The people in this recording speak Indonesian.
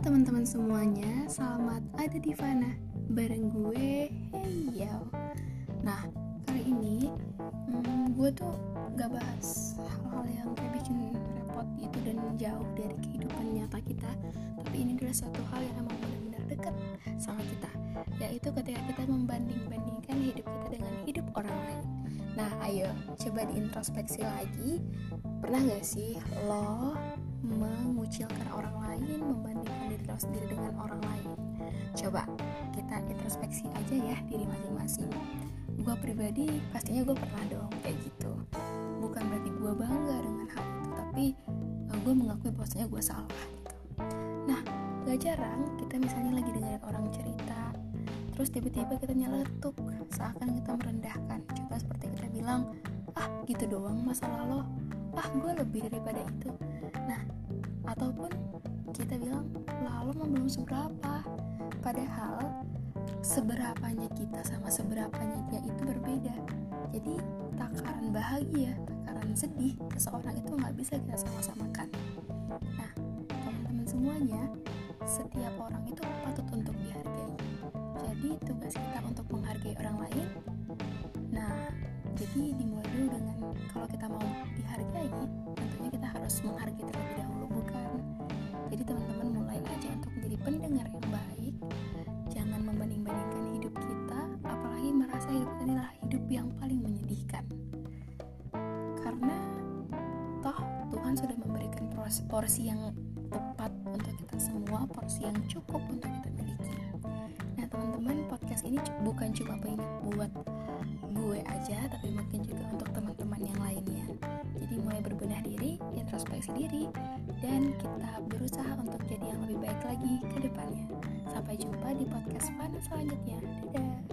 teman-teman semuanya, selamat ada di Fana. Bareng gue, hey yo Nah, kali ini hmm, gue tuh gak bahas hal-hal yang kayak bikin repot gitu dan jauh dari kehidupan nyata kita. Tapi ini adalah suatu hal yang emang benar-benar dekat sama kita. Yaitu ketika kita membanding-bandingkan hidup kita dengan hidup orang lain. Nah, ayo coba diintrospeksi lagi. Pernah gak sih lo mengucilkan membandingkan diri dengan orang lain. Coba kita introspeksi aja ya diri masing-masing. Gue pribadi pastinya gue pernah dong kayak gitu. Bukan berarti gue bangga dengan hal itu tapi eh, gue mengakui bahwasanya gue salah gitu. Nah gak jarang kita misalnya lagi dengerin orang cerita terus tiba-tiba kita nyeletuk seakan kita merendahkan. Coba seperti kita bilang ah gitu doang masalah lo. Ah gue lebih daripada itu. Nah ataupun kita bilang lalu mah belum seberapa? Padahal seberapanya kita sama seberapanya dia itu berbeda. Jadi takaran bahagia takaran sedih seseorang itu nggak bisa kita sama-samakan. Nah teman-teman semuanya setiap orang itu patut untuk dihargai. Jadi tugas kita untuk menghargai orang lain nah jadi dimulai dulu dengan kalau kita mau dihargai tentunya kita harus menghargai terlebih adalah hidup yang paling menyedihkan. Karena toh Tuhan sudah memberikan porsi yang tepat untuk kita semua porsi yang cukup untuk kita miliki. Nah teman-teman podcast ini bukan cuma buat gue aja tapi mungkin juga untuk teman-teman yang lainnya. Jadi mulai berbenah diri introspeksi diri dan kita berusaha untuk jadi yang lebih baik lagi ke depannya. Sampai jumpa di podcast Fun selanjutnya. Dadah